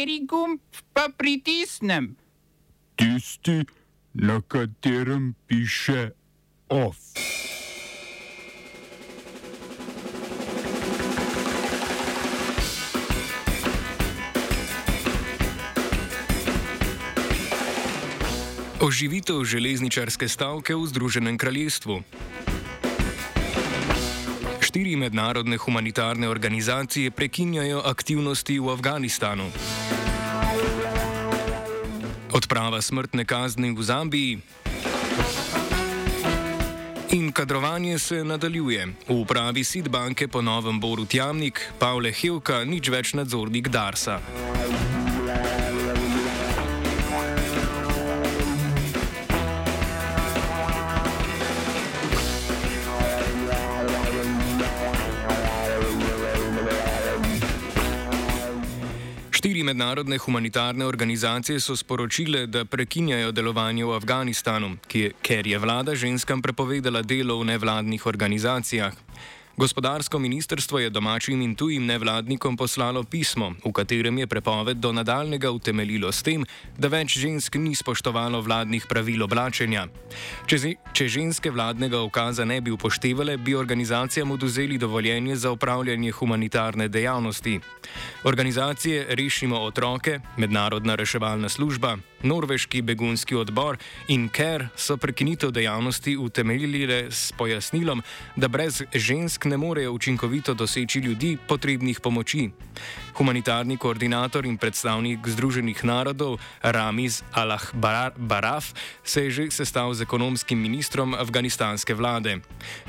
Kateri gumb pa pritisnem? Tisti, na katerem piše OF. Oživitev železničarske stavke v Združenem kraljestvu. Štiri mednarodne humanitarne organizacije prekinjajo aktivnosti v Afganistanu. Odprava smrtne kazni v Zambiji. In kadrovanje se nadaljuje. V upravi Sidbanke po novem Boru Tjamnik, Pavle Hevka, nič več nadzornik Darsa. 4 mednarodne humanitarne organizacije so sporočile, da prekinjajo delovanje v Afganistanu, je, ker je vlada ženskam prepovedala delo v nevladnih organizacijah. Gospodarsko ministrstvo je domačim in tujim nevladnikom poslalo pismo, v katerem je prepoved do nadaljnega utemeljilo s tem, da več žensk ni spoštovalo vladnih pravil oblačenja. Če, če ženske vladnega ukaza ne bi upoštevale, bi organizacijam oduzeli dovoljenje za upravljanje humanitarne dejavnosti. Organizacije Rešimo otroke, Mednarodna reševalna služba, Norveški begunski odbor in KER so prekinitev dejavnosti utemeljili s pojasnilom, da brez žensk ne morejo učinkovito doseči ljudi potrebnih pomoči. Humanitarni koordinator in predstavnik Združenih narodov Ramiz Al-Baraf se je že sestal z ekonomskim ministrom afganistanske vlade.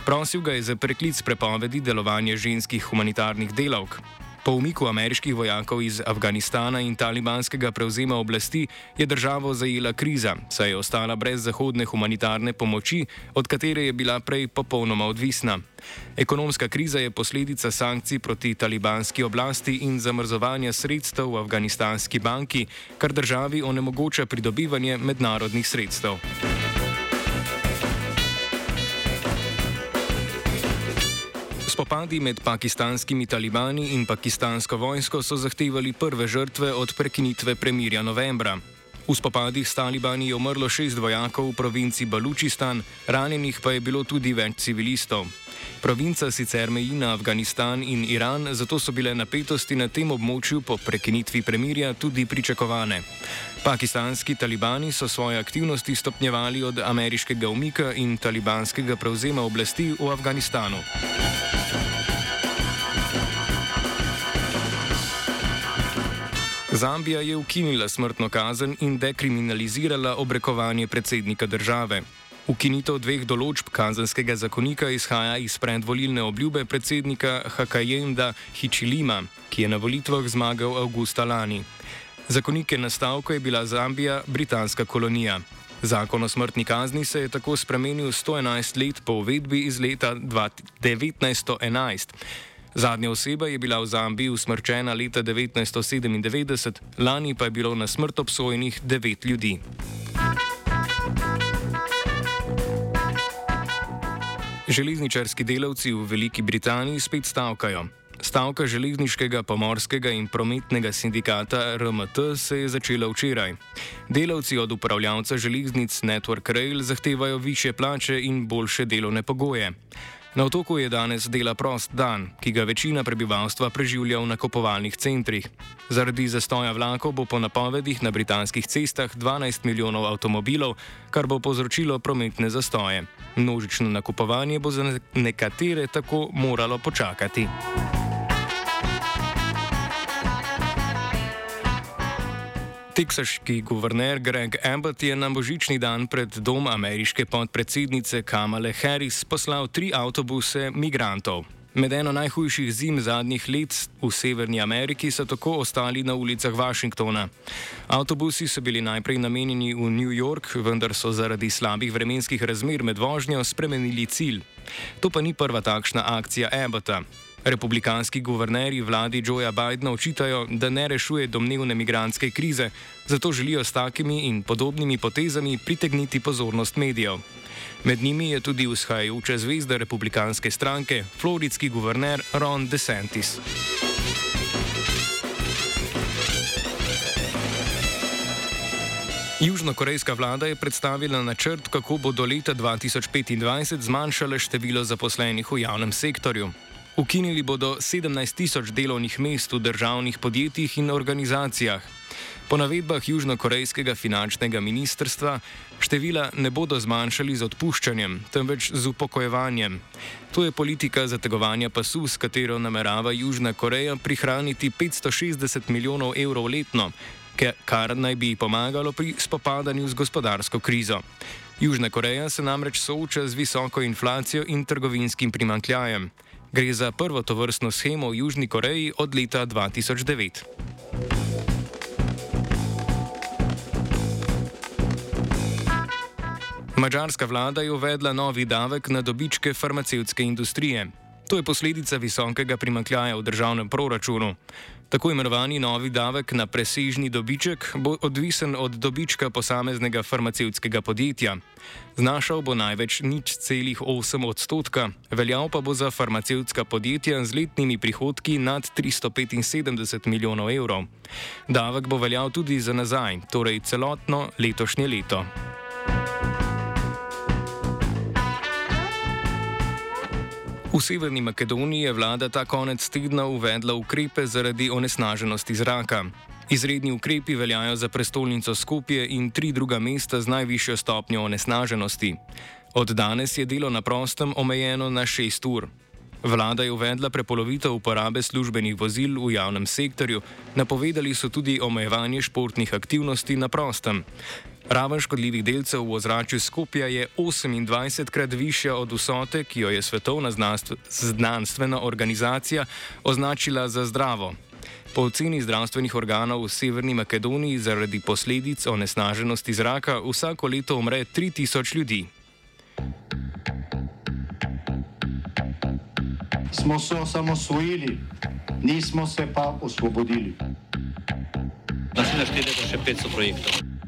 Prosil ga je za preklic prepovedi delovanja ženskih humanitarnih delavk. Po umiku ameriških vojakov iz Afganistana in talibanskega prevzema oblasti je državo zajela kriza, saj je ostala brez zahodne humanitarne pomoči, od katere je bila prej popolnoma odvisna. Ekonomska kriza je posledica sankcij proti talibanski oblasti in zamrzovanja sredstev v afganistanski banki, kar državi onemogoča pridobivanje mednarodnih sredstev. Spopadi med pakistanskimi talibani in pakistansko vojsko so zahtevali prve žrtve od prekinitve premirja novembra. V spopadih s talibani je umrlo šest vojakov v provinci Balučistan, ranjenih pa je bilo tudi več civilistov. Provinca sicer meji na Afganistan in Iran, zato so bile napetosti na tem območju po prekinitvi premirja tudi pričakovane. Pakistanski talibani so svoje aktivnosti stopnjevali od ameriškega umika in talibanskega prevzema oblasti v Afganistanu. Zambija je ukinila smrtno kazen in dekriminalizirala obrekovanje predsednika države. Ukinitev dveh določb kazenskega zakonika izhaja iz predvolilne obljube predsednika Hakajenda Hichilima, ki je na volitvah zmagal avgusta lani. Zakonik je nastavko je bila Zambija britanska kolonija. Zakon o smrtni kazni se je tako spremenil 111 let po uvedbi iz leta 1911. Zadnja oseba je bila v Zambiji usmrčena leta 1997, lani pa je bilo na smrt obsojenih devet ljudi. Železničarski delavci v Veliki Britaniji spet stavkajo. Stavka železniškega, pomorskega in prometnega sindikata RMT se je začela včeraj. Delavci od upravljavca železnic Network Rail zahtevajo više plače in boljše delovne pogoje. Na otoku je danes dela prost dan, ki ga večina prebivalstva preživlja v nakupovalnih centrih. Zaradi zastoja vlakov bo po napovedih na britanskih cestah 12 milijonov avtomobilov, kar bo povzročilo prometne zastoje. Množično nakupovanje bo za nekatere tako moralo počakati. Teksaški guverner Greg Abbott je na božični dan pred dom ameriške podpredsednice Kamale Harris poslal tri avtobuse migrantov. Med eno najhujših zim zadnjih let v Severni Ameriki so tako ostali na ulicah Washingtona. Avtobusi so bili najprej namenjeni v New York, vendar so zaradi slabih vremenskih razmer med vožnjo spremenili cilj. To pa ni prva takšna akcija Abbotta. Republikanski guvernerji vladi Joea Bidna očitajo, da ne rešuje domnevne migranske krize, zato želijo s takimi in podobnimi potezami pritegniti pozornost medijev. Med njimi je tudi vzhajajoča zvezda republikanske stranke, floridski guverner Ron DeSantis. Južnokorejska vlada je predstavila načrt, kako bo do leta 2025 zmanjšala število zaposlenih v javnem sektorju. Ukinili bodo 17 tisoč delovnih mest v državnih podjetjih in organizacijah. Po navedbah južnokorejskega finančnega ministrstva števila ne bodo zmanjšali z odpuščanjem, temveč z upokojevanjem. To je politika zategovanja pasu, s katero namerava Južna Koreja prihraniti 560 milijonov evrov letno, kar naj bi pomagalo pri spopadanju z gospodarsko krizo. Južna Koreja se namreč sooča z visoko inflacijo in trgovinskim primankljajem. Gre za prvo tovrstno schemo v Južni Koreji od leta 2009. Mačarska vlada je uvedla novi davek na dobičke farmacevtske industrije. To je posledica visokega primankljaja v državnem proračunu. Tako imenovani novi davek na presežni dobiček bo odvisen od dobička posameznega farmacevtskega podjetja. Znašal bo največ nič celih 8 odstotka, veljal pa bo za farmacevtska podjetja z letnimi prihodki nad 375 milijonov evrov. Davek bo veljal tudi za nazaj, torej celotno letošnje leto. V Severni Makedoniji je vlada ta konec tedna uvedla ukrepe zaradi onesnaženosti zraka. Izredni ukrepi veljajo za prestolnico Skopje in tri druga mesta z najvišjo stopnjo onesnaženosti. Od danes je delo na prostem omejeno na 6 ur. Vlada je uvedla prepolovitev uporabe službenih vozil v javnem sektorju, napovedali so tudi omejevanje športnih aktivnosti na prostem. Raven škodljivih delcev v ozračju Skopja je 28 krat višja od vsote, ki jo je Svetovna znanstvena organizacija označila za zdravo. Po oceni zdravstvenih organov v Severni Makedoniji zaradi posledic onesnaženosti zraka vsako leto umre 3000 ljudi. Smo se osamosvojili, nismo se pa osvobodili. Naslednje število je še 500 projektov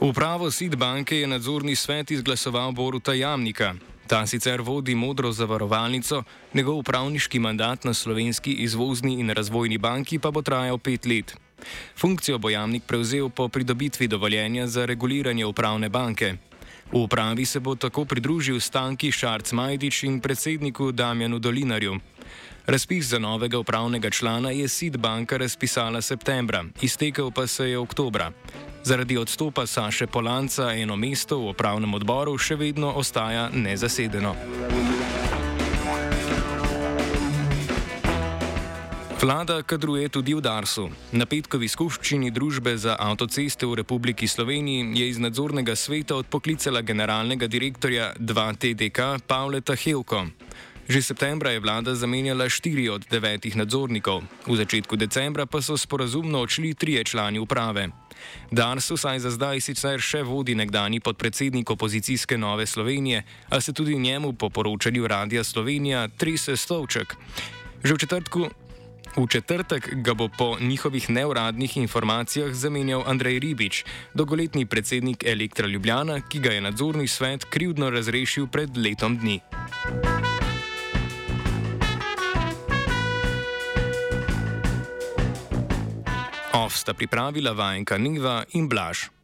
Upravo SID banke je nadzorni svet izglasoval Boruta Jamnika. Ta sicer vodi modro zavarovalnico, njegov upravniški mandat na slovenski izvozni in razvojni banki pa bo trajal pet let. Funkcijo bo Jamnik prevzel po pridobitvi dovoljenja za reguliranje upravne banke. V upravi se bo tako pridružil Stanki Šarc Majdič in predsedniku Damjanu Dolinarju. Razpis za novega upravnega člana je SID banka razpisala septembra, iztekel pa se je oktobra. Zaradi odstopa Saše Polanca eno mesto v upravnem odboru še vedno ostaja nezasedeno. Vlada kadruje tudi v Darsu. Na petkovi skupščini družbe za avtoceste v Republiki Sloveniji je iz nadzornega sveta odpoklicala generalnega direktorja 2TDK Pavleta Helko. Že septembra je vlada zamenjala štiri od devetih nadzornikov, v začetku decembra pa so sporazumno odšli trije člani uprave. Dars vsaj za zdaj sicer še vodi nekdani podpredsednik opozicijske Nove Slovenije, a se tudi njemu po poročanju Radia Slovenija trese stolček. Že v četrtku. V četrtek ga bo po njihovih neuradnih informacijah zamenjal Andrej Ribič, dolgoletni predsednik Elektra Ljubljana, ki ga je nadzorni svet krivdno razrešil pred letom dni. Off sta pripravila vajenka Niva in Blaž.